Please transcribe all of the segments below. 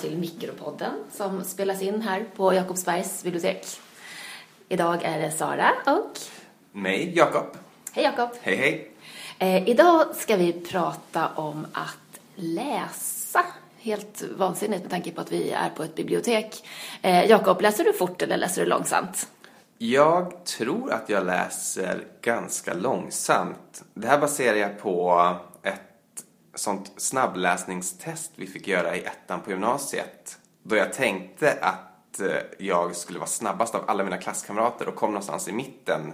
till Mikropodden som spelas in här på Jakobsbergs bibliotek. Idag är det Sara och... Mig, Jakob. Hej Jakob. Hej, hej. Eh, idag ska vi prata om att läsa. Helt vansinnigt med tanke på att vi är på ett bibliotek. Eh, Jakob, läser du fort eller läser du långsamt? Jag tror att jag läser ganska långsamt. Det här baserar jag på sånt snabbläsningstest vi fick göra i ettan på gymnasiet. Då jag tänkte att eh, jag skulle vara snabbast av alla mina klasskamrater och kom någonstans i mitten.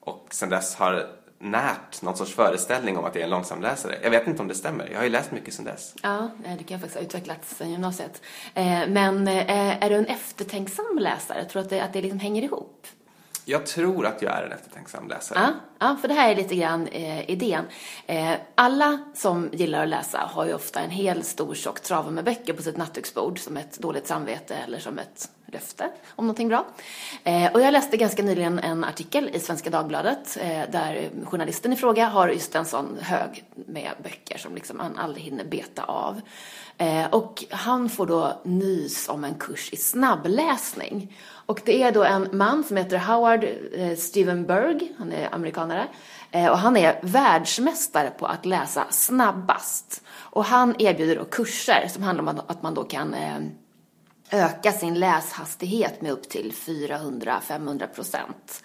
Och sen dess har närt någon sorts föreställning om att jag är en långsamläsare. Jag vet inte om det stämmer. Jag har ju läst mycket sen dess. Ja, det kan faktiskt ha utvecklats sen gymnasiet. Eh, men eh, är du en eftertänksam läsare? Tror du att det, att det liksom hänger ihop? Jag tror att jag är en eftertänksam läsare. Ja, ja för det här är lite grann eh, idén. Eh, alla som gillar att läsa har ju ofta en hel stor tjock trave med böcker på sitt nattduksbord som ett dåligt samvete eller som ett löfte om någonting bra. Eh, och jag läste ganska nyligen en artikel i Svenska Dagbladet eh, där journalisten i fråga har just en sån hög med böcker som liksom han aldrig hinner beta av. Eh, och han får då nys om en kurs i snabbläsning. Och det är då en man som heter Howard eh, Steven Berg, han är amerikanare, eh, och han är världsmästare på att läsa snabbast. Och han erbjuder då kurser som handlar om att man då kan eh, öka sin läshastighet med upp till 400-500 procent.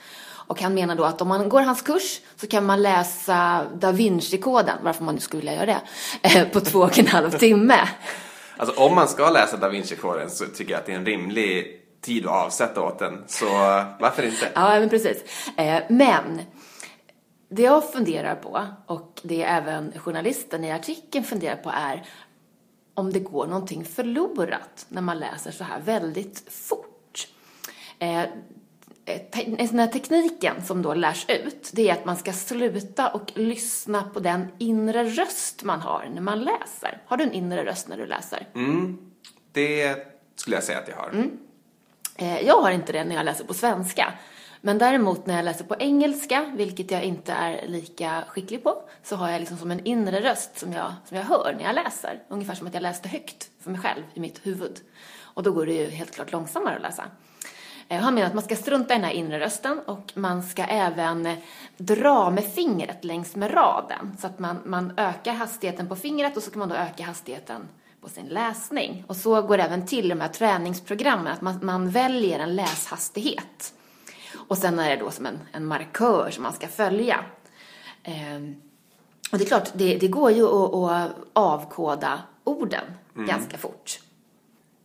Och han menar då att om man går hans kurs så kan man läsa Da Vinci-koden, varför man nu skulle vilja göra det, på två och en halv timme. Alltså om man ska läsa Da Vinci-koden så tycker jag att det är en rimlig tid att avsätta åt den. Så varför inte? Ja, men precis. Eh, men det jag funderar på och det även journalisten i artikeln funderar på är om det går någonting förlorat när man läser så här väldigt fort. Eh, den här tekniken som då lärs ut, det är att man ska sluta och lyssna på den inre röst man har när man läser. Har du en inre röst när du läser? Mm, det skulle jag säga att jag har. Mm. Eh, jag har inte det när jag läser på svenska. Men däremot när jag läser på engelska, vilket jag inte är lika skicklig på, så har jag liksom som en inre röst som jag, som jag hör när jag läser. Ungefär som att jag läste högt för mig själv i mitt huvud. Och då går det ju helt klart långsammare att läsa. Eh, Han menar att man ska strunta i den här inre rösten och man ska även dra med fingret längs med raden. Så att man, man ökar hastigheten på fingret och så kan man då öka hastigheten på sin läsning. Och så går det även till i de här träningsprogrammen, att man, man väljer en läshastighet. Och sen är det då som en, en markör som man ska följa. Ehm, och det är klart, det, det går ju att, att avkoda orden mm. ganska fort.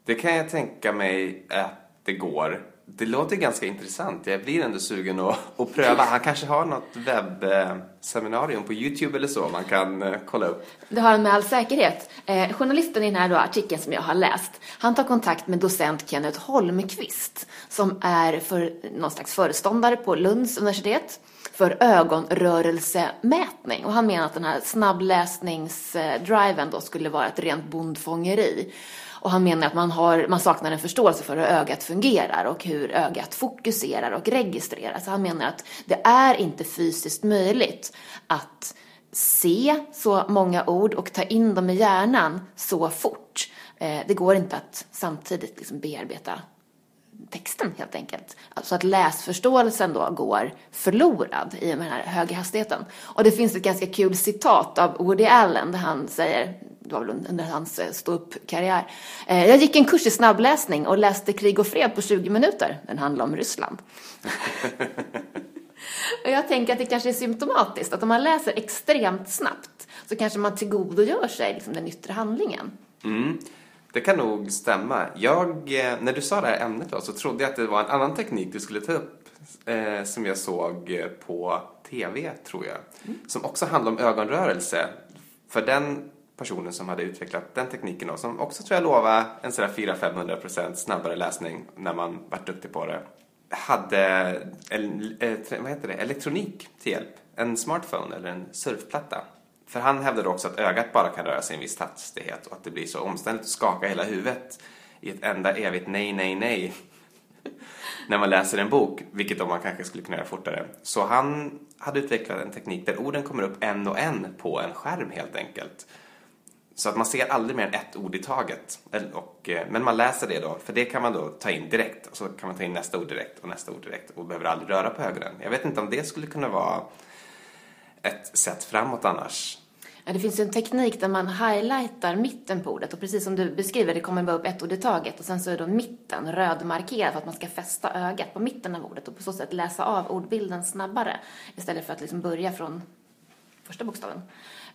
Det kan jag tänka mig att det går. Det låter ganska intressant. Jag blir ändå sugen att, att pröva. Han kanske har något webbseminarium på Youtube eller så man kan eh, kolla upp. Det har han med all säkerhet. Eh, journalisten i den här då, artikeln som jag har läst, han tar kontakt med docent Kenneth Holmqvist som är för någon slags föreståndare på Lunds universitet för ögonrörelsemätning. Och han menar att den här snabbläsningsdriven då skulle vara ett rent bondfångeri. Och han menar att man, har, man saknar en förståelse för hur ögat fungerar och hur ögat fokuserar och registrerar. Så han menar att det är inte fysiskt möjligt att se så många ord och ta in dem i hjärnan så fort. Eh, det går inte att samtidigt liksom bearbeta texten helt enkelt. Så att läsförståelsen då går förlorad i den här höga hastigheten. Och det finns ett ganska kul citat av Woody Allen där han säger, det var väl under hans eh, ståuppkarriär. Eh, jag gick en kurs i snabbläsning och läste Krig och fred på 20 minuter. Den handlar om Ryssland. och jag tänker att det kanske är symptomatiskt att om man läser extremt snabbt så kanske man tillgodogör sig liksom den yttre handlingen. Mm. Det kan nog stämma. Jag, eh, när du sa det här ämnet då, så trodde jag att det var en annan teknik du skulle ta upp eh, som jag såg på TV, tror jag. Mm. Som också handlar om ögonrörelse. För den personen som hade utvecklat den tekniken då, som också tror jag lovade en sådär 400-500% snabbare läsning när man vart duktig på det, hade el, eh, vad heter det, elektronik till hjälp. En smartphone eller en surfplatta. För han hävdade också att ögat bara kan röra sig i en viss hastighet och att det blir så omständigt att skaka hela huvudet i ett enda evigt nej, nej, nej när man läser en bok, vilket då man kanske skulle kunna göra fortare. Så han hade utvecklat en teknik där orden kommer upp en och en på en skärm helt enkelt. Så att man ser aldrig mer än ett ord i taget. Och, eh, men man läser det då, för det kan man då ta in direkt. Och så kan man ta in nästa ord direkt och nästa ord direkt och behöver aldrig röra på ögonen. Jag vet inte om det skulle kunna vara ett sätt framåt annars. Ja, det finns ju en teknik där man highlightar mitten på ordet och precis som du beskriver, det kommer bara upp ett ord i taget och sen så är då mitten rödmarkerad för att man ska fästa ögat på mitten av ordet och på så sätt läsa av ordbilden snabbare istället för att liksom börja från första bokstaven.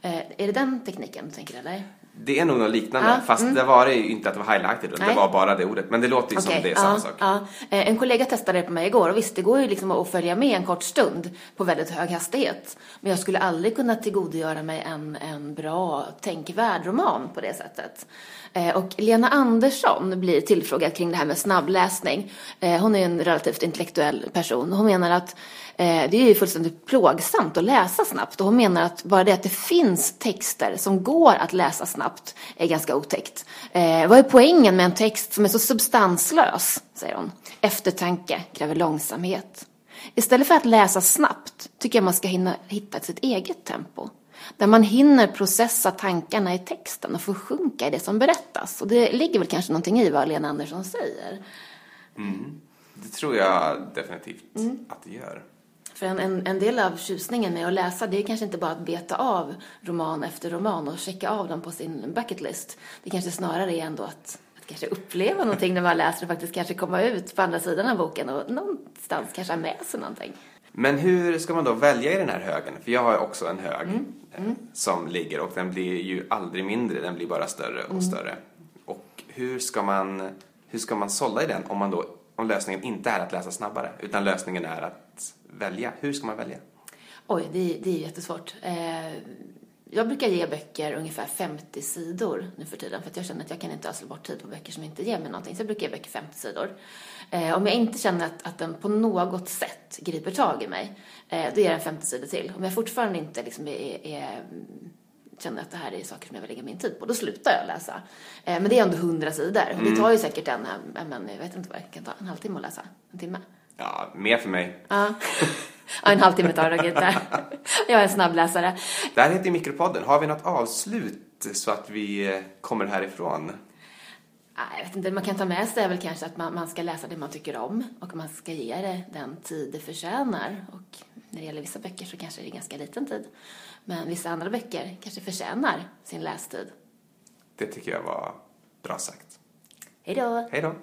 Eh, är det den tekniken du tänker eller? Det är nog något liknande, Ja, fast det var det ju inte att det var highlighted, utan det var bara det ordet. Men det låter ju som Okej, det är samma ja, sak. Ja. Eh, En kollega testade det på mig igår och visst, det går ju liksom att följa med en kort stund på väldigt hög hastighet. Men jag skulle aldrig kunna tillgodogöra mig en, en bra, tänkvärd roman på det sättet. Eh, Och Lena Andersson blir tillfrågad kring det här med snabbläsning. Eh, Hon är en relativt intellektuell person. Hon menar att det är ju fullständigt plågsamt att läsa snabbt. Och hon menar att bara det att det finns texter som går att läsa snabbt är ganska otäckt. Eh, vad är poängen med en text som är så substanslös, säger hon. Eftertanke kräver långsamhet. Istället för att läsa snabbt tycker jag man ska hinna hitta sitt eget tempo. Där man hinner processa tankarna i texten och få sjunka i det som berättas. Och det ligger väl kanske någonting i vad Lena Andersson säger. Det tror jag definitivt Mm. att det gör. För en, en, en del av tjusningen med att läsa det är kanske inte bara att beta av roman efter roman och checka av dem på sin bucket list. Det kanske snarare är ändå att, att kanske uppleva någonting när man läser och faktiskt kanske komma ut på andra sidan av boken och någonstans kanske ha med sig någonting. Men hur ska man då välja i den här högen? För jag har ju också en hög Mm. eh, som ligger och den blir ju aldrig mindre, den blir bara större och Mm. större. Och hur ska man, hur ska man sålla i den om, man då, om lösningen inte är att läsa snabbare utan lösningen är att välja? Hur ska man välja? Oj, det, det är jättesvårt. Eh, jag brukar ge böcker ungefär 50 sidor nu för tiden för att jag känner att jag kan inte ösla bort tid på böcker som inte ger mig någonting. Så jag brukar ge böcker 50 sidor. Eh, om jag inte känner att, att den på något sätt griper tag i mig, eh, då ger jag den 50 sidor till. Om jag fortfarande inte liksom är, är känner att det här är saker som jag vill lägga min tid på, då slutar jag läsa. Eh, men det är ändå 100 sidor. Och det tar ju säkert en, en, en, jag vet inte vad det kan ta, en halvtimme att läsa. En timme. Ja, mer för mig. Ja. ja, en halvtimme tar det inte. Jag är en snabbläsare. Det här heter ju Mikropodden. Har vi något avslut så att vi eh, kommer härifrån? Jag vet inte, man kan ta med sig är väl kanske att man, man ska läsa det man tycker om och man ska ge det den tid det förtjänar. Och när det gäller vissa böcker så kanske det är ganska liten tid. Men vissa andra böcker kanske förtjänar sin lästid. Det tycker jag var bra sagt. Hej då! Hej då!